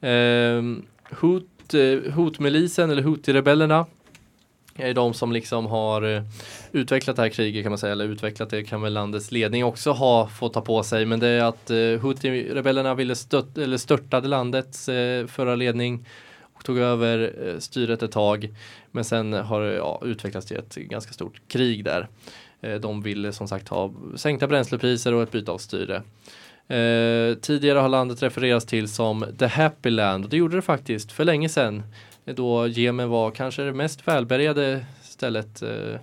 Eh, Hut, eh, Hutmilisen eller Houthi-rebellerna är de som liksom har eh, utvecklat det här kriget kan man säga. Eller utvecklat det kan väl landets ledning också ha fått ta på sig. Men det är att eh, Houthi-rebellerna ville stört, eller störtade landets eh, förra ledning och tog över eh, styret ett tag. Men sen har det ja, utvecklats till ett ganska stort krig där. Eh, de ville som sagt ha sänkta bränslepriser och ett byte av styre. Eh, tidigare har landet refererats till som The Happy Land och det gjorde det faktiskt för länge sedan. eh, Då Jemen var kanske det mest välbärgade stället eh,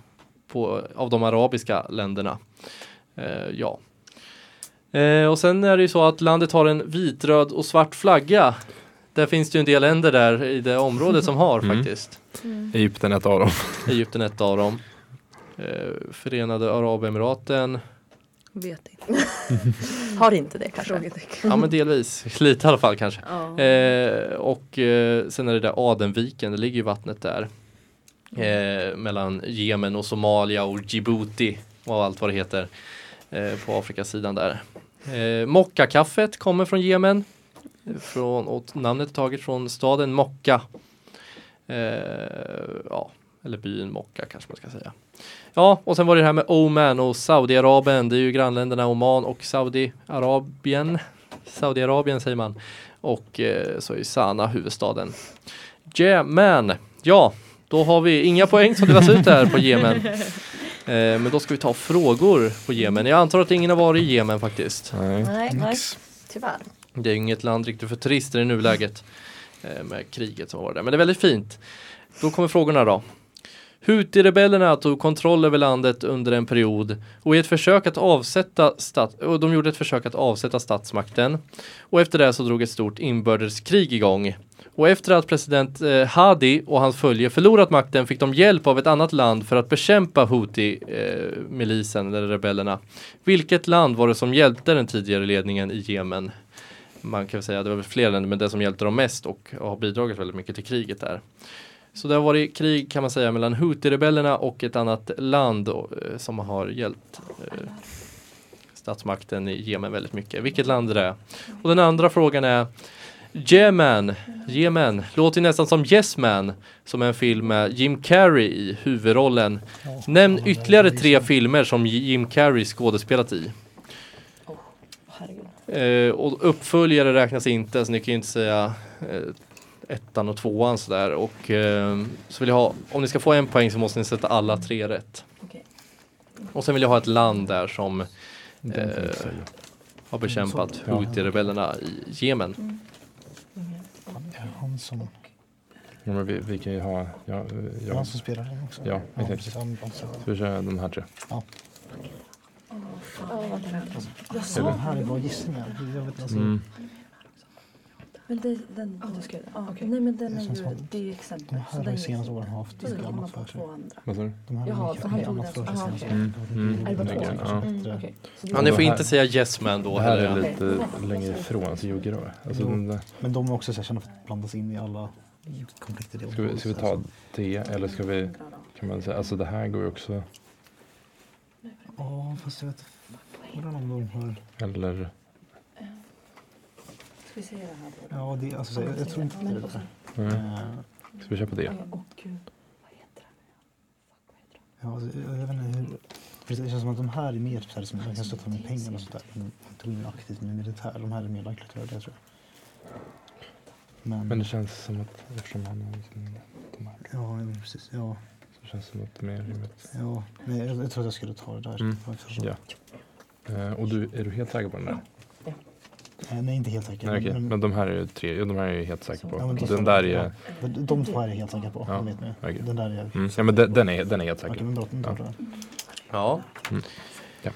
på, av de arabiska länderna. Eh, ja. Eh, och sen är det ju så att landet har en vit, röd och svart flagga. Där finns det ju en del länder där i det området som har Mm. faktiskt. Egypten är ett av dem. Egypten är ett av dem. Eh, Förenade Arabemiraten. Vet inte. Har inte det kanske. Ja men delvis, lite i alla fall kanske. Ja. Eh, och eh, sen är det där Adenviken, det ligger ju vattnet där. Eh, mellan Jemen och Somalia och Djibouti och allt vad det heter. Eh, på Afrikasidan där. Eh, Mokkakaffet kommer från Jemen. Från, och namnet är taget från staden Mokka. Eh, ja, eller byn Mokka kanske man ska säga. Ja, och sen var det det här med Oman och Saudiarabien. Det är ju grannländerna Oman och Saudiarabien. Saudiarabien säger man. Och eh, så är Sana huvudstaden. Jemen. Ja, då har vi inga poäng som delas ut här på Jemen. Eh, men då ska vi ta frågor på Jemen. Jag antar att ingen har varit i Jemen faktiskt. Nej. Nej, nej. Tyvärr. Det är inget land riktigt för turister i nuläget. Eh, med kriget som var där. Men det är väldigt fint. Då kommer frågorna då. Houthi-rebellerna tog kontroll över landet under en period och i ett försök att avsätta stat och de gjorde ett försök att avsätta statsmakten. Och efter det så drog ett stort inbördeskrig igång. Och efter att president eh, Hadi och hans följe förlorat makten fick de hjälp av ett annat land för att bekämpa Houthi-milisen eh, eller rebellerna. Vilket land var det som hjälpte den tidigare ledningen i Jemen? Man kan väl säga att det var flera fler länder men det som hjälpte dem mest och har bidragit väldigt mycket till kriget där. Så det har varit krig kan man säga mellan Houthi-rebellerna och ett annat land eh, som har hjälpt eh, statsmakten i Jemen väldigt mycket. Vilket land är det? Och den andra frågan är Jemen, Jemen, låter ju nästan som Yes Man som är en film med Jim Carrey i huvudrollen. Nämn ytterligare tre filmer som Jim Carrey skådespelat i. Eh, och uppföljare räknas inte så ni kan ju inte säga eh, ettan och tvåan sådär. Och eh, så vill jag ha, om ni ska få en poäng så måste ni sätta alla tre rätt. Okej. Och sen vill jag ha ett land där som jag Eh, har bekämpat Så- ja. Houthi-rebellerna i Jemen. Det han som, Ja, men vi, vi kan ju ha, ja, det ja, han som spelar den också? Ja, ja precis. Ska vi köra de här tre? alltså, den här är bra gissningar. Jag vet, alltså, Mm. Men det, den, Ja, du det. ja, Okej. nej men den Det är ju, det är ju De exempel. här Så har den de senaste är åren haft så man annat för sig. två andra. Vad sa du? De här Jaha, har för han tog annat den så- senaste åren. okej. Mm, mm, det två? ja. Mm. Så det- Ja, ni får det här- inte säga yes man då Det här är lite längre ifrån, alltså geograf. Alltså, där. Men de är också så här, kända för att blandas in i alla konflikter. Ska vi, ska vi ta det eller ska vi, kan man säga, alltså det här går ju också, Ja, fast jag vet de har... eller, Det här? Ja, det, alltså, jag, jag tror inte det är det där. mm. Eh, ska vi köpa det? Och vad heter den? Ja, alltså, jag, vet inte hur... För det känns som att de här är mer så här, som kan stötta med pengar och sånt där. Men inte gå in aktivt med militär. De här är mer likely att göra det tror jag. Men, Men det känns som att eftersom han har liksom de här, ja, ja, precis. Ja, så känns det som att det är mer rimligt. ja. Nej, jag, jag tror att jag skulle ta det där. Mm? Ja. Eh, och du, är du helt säker på den där? Eh, nej, inte helt säker. Nej, okej. men, Men de här är ju tre, ja, de här är jag helt säker på. Ja, den så. där är, Ja. de två är jag helt säker på. Ja, Jag vet okej. Den där är jag... mm, ja men den, den är, den är helt säker. men bra. Tar Ja. den. Ja.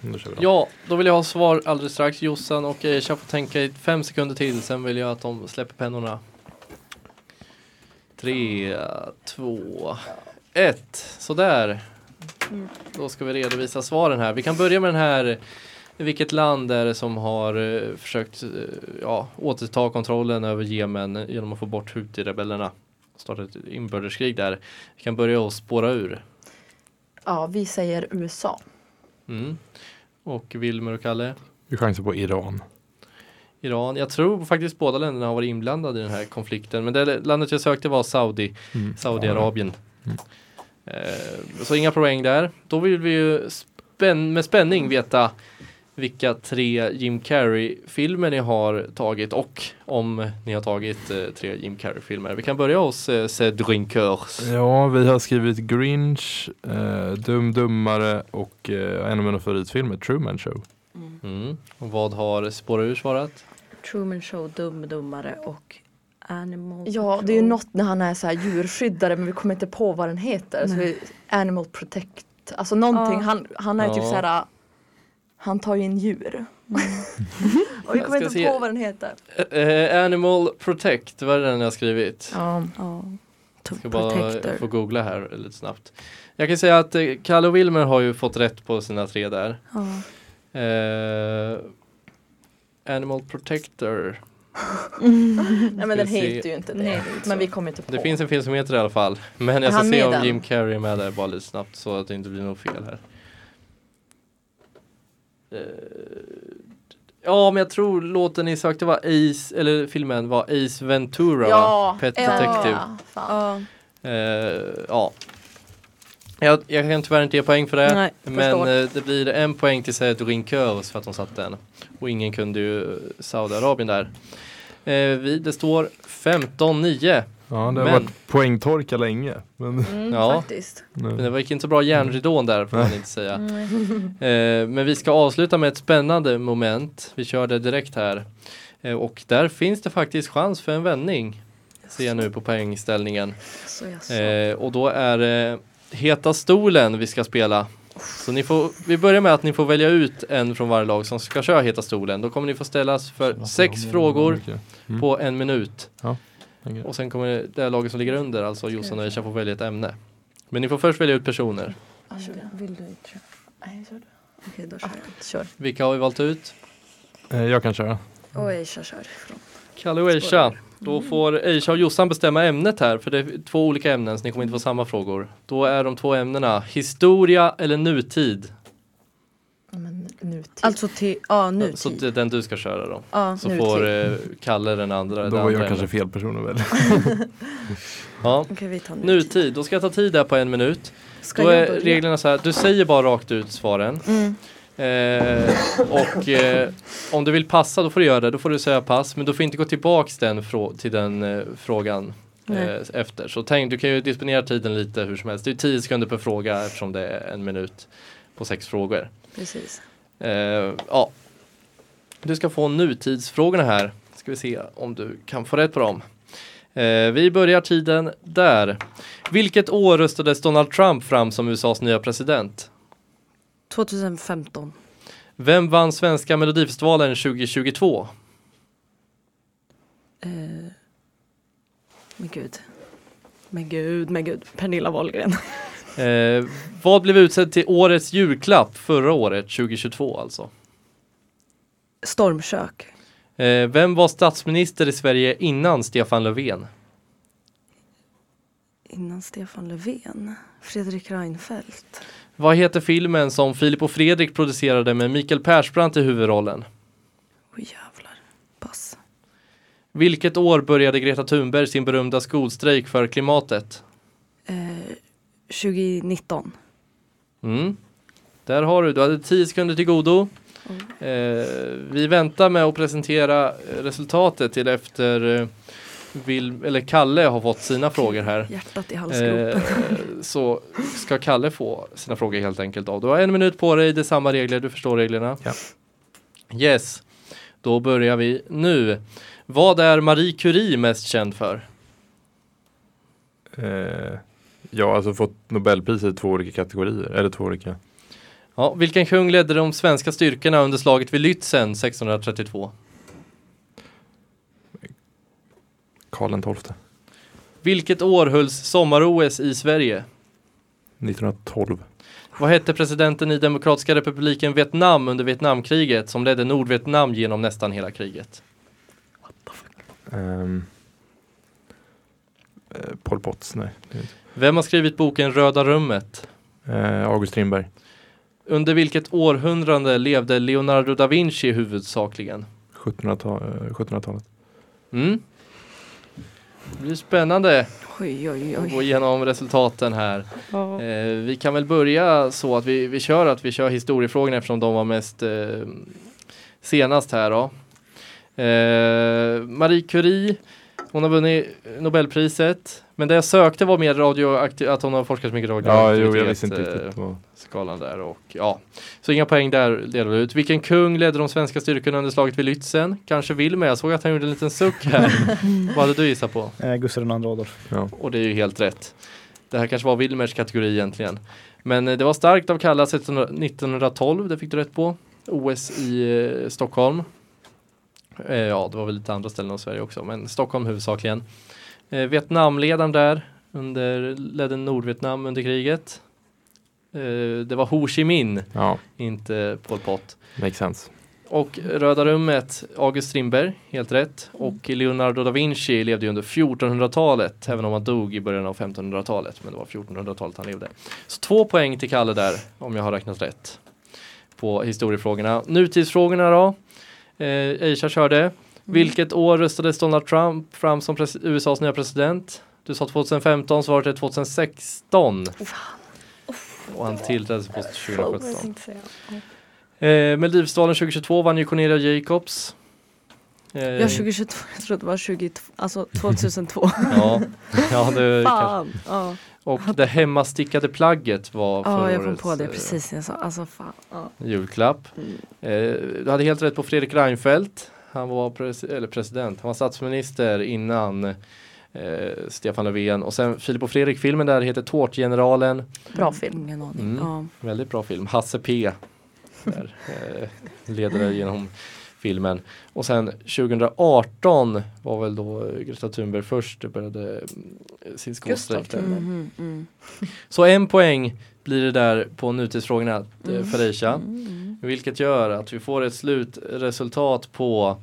Då kör vi då. ja, då vill jag ha svar alldeles strax. Jossan och Aisha får tänka i fem sekunder till. Sen vill jag att de släpper pennorna. Tre, två, ett. Sådär. Då ska vi redovisa svaren här. Vi kan börja med den här. Vilket land är det som har eh, försökt eh, ja, återta kontrollen över Jemen genom att få bort Houthi-rebellerna? Starta ett inbördeskrig där. Vi kan börja och spåra ur. Ja, vi säger USA. Mm. Och Wilmer och Kalle? Vi chansar på Iran. Iran. Jag tror faktiskt båda länderna har varit inblandade i den här konflikten. Men det landet jag sökte var Saudi, Mm. Saudiarabien. Mm. Eh, så inga poäng där. Då vill vi ju spänn med spänning veta vilka tre Jim Carrey-filmer ni har tagit och om ni har tagit eh, tre Jim Carrey-filmer. Vi kan börja hos eh, Cedrinkers. Ja, vi har skrivit Grinch, eh, Dum Dummare och eh, en av mina favoritfilmer, Truman Show. Mm. Och vad har Spåra ur svarat? Truman Show, Dum Dummare och Animal Ja, det är ju något när han är så här djurskyddare men vi kommer inte på vad den heter. Så Nej. vi, Animal Protect, alltså någonting. Ja. Han, han är Ja. typ så här. Han tar ju in djur. Och vi Jag kommer ska inte se. på vad den heter. Eh, Animal Protect, vad är det den jag har skrivit? Ja. Ja. Jag ska Protector. bara få googla här lite snabbt. Jag kan säga att eh, Kalle och Wilmer har ju fått rätt på sina tre där. Ja. Eh, Animal Protector. Nej men den heter ju inte det. Nej, det men vi kommer inte på. Det finns en film som heter det i alla fall. Men jag ska se om den? Jim Carrey är med där bara lite snabbt så att det inte blir något fel här. Eh, ja men jag tror låten ni sökte var Ace, eller filmen var Ace Ventura Ja? Pet ja, Detective. Ja. Eh, ja. Jag, jag kan tyvärr inte ge poäng för det. Nej, men eh, det blir en poäng till Cedric Rinkörs för att de satte den. Och ingen kunde ju Saudiarabien där. Eh, vi, det står 15-9. Ja, det har Men- varit poängtorka länge. Men, Mm, Ja. faktiskt. Men det gick inte så bra järnridån där får man inte säga. Eh, men vi ska avsluta med ett spännande moment. Vi kör det direkt här. Eh, och där finns det faktiskt chans för en vändning. Ser jag nu på poängställningen. Så jag sa. Eh, och då är det Heta stolen vi ska spela. Så ni får, vi börjar med att ni får välja ut en från varje lag som ska köra Heta stolen. Då kommer ni få ställas för sex frågor. Mm. på en minut. Okej. Och sen kommer det laget som ligger under, alltså Jossan och Aisha, få välja ett ämne. Men ni får först välja ut personer. Vill du inte köra? Nej, kör du. Okej, då kör jag. Kör. Vilka har vi valt ut? Eh, jag kan köra. Och Aisha kör. Kalle och Aisha. Då får Aisha och Jossan bestämma ämnet här, för det är två olika ämnen så ni kommer inte få samma frågor. Då är de två ämnena historia eller nutid. Nutid. Alltså till, ja nu Så är den du ska köra då. Ja, Så nutid. får eh, Kalle den andra. Då var andra jag kanske ämnet. fel person att välja. Ja. okej vi tar nutid. Nutid, då ska jag ta tid där på en minut. Ska Då är börja? reglerna så här, du säger bara rakt ut svaren. Mm. Eh, och eh, om du vill passa då får du göra det, då får du säga pass. Men du får inte gå tillbaks den till den eh, frågan eh, Nej. efter. Så tänk, du kan ju disponera tiden lite hur som helst. Det är 10 sekunder per fråga eftersom det är en minut på sex frågor. Precis. Eh, ja. Du ska få nutidsfrågorna här. Ska vi se om du kan få rätt på dem. Eh, vi börjar tiden där. Vilket år röstades Donald Trump fram som USAs nya president? 2015. Vem vann svenska melodifestivalen 2022? Eh, men gud. Men gud, men gud. Pernilla Wahlgren. Eh, vad blev utsedd till årets julklapp förra året, 2022 alltså? Stormkök. Eh, vem var statsminister i Sverige innan Stefan Löfven? Innan Stefan Löfven. Fredrik Reinfeldt. Vad heter filmen som Filip och Fredrik producerade med Mikael Persbrandt i huvudrollen? Oj jävlar. Pass. Vilket år började Greta Thunberg sin berömda skolstrejk för klimatet? Eh, 2019. Mm. Där har du, du hade 10 sekunder till godo. Oh. Eh, vi väntar med att presentera eh, resultatet till efter eh, Vil, eller Kalle har fått sina frågor här. Hjärtat i halsgropen. Eh, så ska Kalle få sina frågor helt enkelt av. Du har en minut på dig, det är samma regler, du förstår reglerna. Ja. Yes, då börjar vi nu. Vad är Marie Curie mest känd för? Eh, har alltså fått Nobelpriset i två olika kategorier, eller två olika. Ja, vilken kung ledde de svenska styrkorna under slaget vid Lützen 1632? Karl XII. Vilket år hölls sommar-OS i Sverige? 1912. Vad hette presidenten i Demokratiska republiken Vietnam under Vietnamkriget som ledde Nordvietnam genom nästan hela kriget? Um, Pol Potts, nej. Vem har skrivit boken Röda rummet? Eh, August Strindberg. Under vilket århundrade levde Leonardo da Vinci huvudsakligen? 1700-tal- eh, 1700-talet. Mm. Det blir spännande Oj, oj, att oj. gå igenom resultaten här. Eh, vi kan väl börja så att vi, vi kör att vi kör historiefrågorna eftersom de var mest eh, senast här då. Eh, Marie Curie, hon har vunnit Nobelpriset. Men det jag sökte var mer radioaktiv, att hon har forskat så mycket Ja, radioaktivitet. jo, jag visste inte eh, riktigt. vad- skalan där och ja. Så inga poäng där delar vi ut. Vilken kung ledde de svenska styrkorna under slaget vid Lützen? Kanske Wilmer, jag såg att han gjorde en liten suck här. Vad hade du gissat på? Eh, Gustav II Adolf. Ja. Och det är ju helt rätt. Det här kanske var Wilmers kategori egentligen. Men eh, det var starkt av Kalla 1600 1912, det fick du rätt på. OS i eh, Stockholm. Eh, ja, det var väl lite andra ställen av Sverige också, men Stockholm huvudsakligen. Eh, Vietnamledaren där, under, ledde Nordvietnam under kriget. Eh, det var Ho Chi Minh, ja, inte Pol Pot. makes sense. Och Röda rummet, August Strindberg, helt rätt. Och Leonardo da Vinci levde ju under 1400-talet, även om han dog i början av 1500-talet. Men det var 1400-talet han levde. Så två poäng till Kalle där, om jag har räknat rätt. På historiefrågorna. Nutidsfrågorna då. Eh, Aisha körde. Vilket år röstades Donald Trump fram som USAs nya president? Du sa 2015, svaret är 2016. Och han tillträdde post 2017. Eh, Melodifestivalen 2022 vann ju Cornelia Jacobs. Eh, Ja, 2022. Jag trodde det var 20, alltså 2002. ja, ja, det Fan. Ja, och det hemmastickade plagget var ja förra jag kom årets, på det eh, precis. Jag sa, alltså fan. Ja. julklapp. Mm. Eh, du hade helt rätt på Fredrik Reinfeldt. Han var pres eller president, han var statsminister innan eh, Stefan Löfven. Och sen Filip och Fredrik-filmen där heter Tårtgeneralen. Bra film. Ingen aning. Mm. Ja. Väldigt bra film. Hasse P. Där, eh, leder det genom filmen. Och sen 2018 var väl då Greta Thunberg först började mm, sin skolstrejk. där. Mhm, mm. Så en poäng blir det där på nutidsfrågorna eh, Mm. för Aisha. Mm. Vilket gör att vi får ett slutresultat på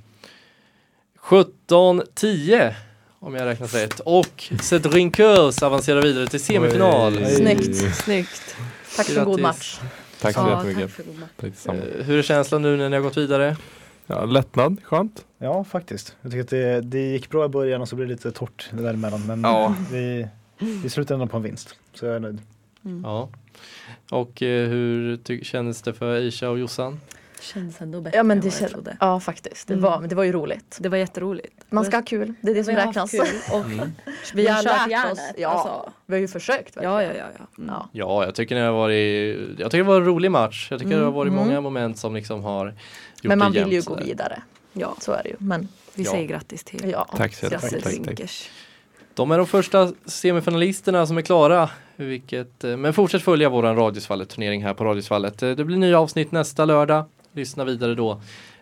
17-10 om jag räknat rätt. Och Cedric Kurs avancerar vidare till semifinal. Oj. Snyggt. Snyggt. Tack för en god Grattis. match. Tack så Ja, jättemycket. tack för god mat. Tack. Eh, Hur är känslan nu när ni har gått vidare? Ja, lättnad, skönt. Ja, faktiskt. Jag tycker att det, det gick bra i början och så blev det lite torrt det däremellan. Men Ja. vi, vi slutade ändå på en vinst. Så jag är nöjd. Mm. Ja. Och eh, hur ty- kändes det för Aisha och Jossan? Kändes ändå bättre Ja men än det vad jag känns, trodde. ja faktiskt, det, Mm. var, men det var ju roligt. Det var jätteroligt. Man ska ha kul, det är det som Vi har räknas. haft kul och Mm. Vi har lärt oss, ja, alltså. vi har ju försökt. Ja, ja, ja. ja. Mm. Ja. Ja, jag tycker det har varit, jag tycker det var en rolig match. Jag tycker det har varit Mm. många moment som liksom har Men man vill ju gå vidare, ja. så är det ju. Men Vi Ja. säger grattis till ja, Tack så grattis. Tack, tack. Drinkers. De är de första semifinalisterna som är klara. Vilket, eh, men fortsätt följa våran Radiosvallet turnering här på Radiosvallet. Eh, Det blir nya avsnitt nästa lördag. Lyssna vidare då.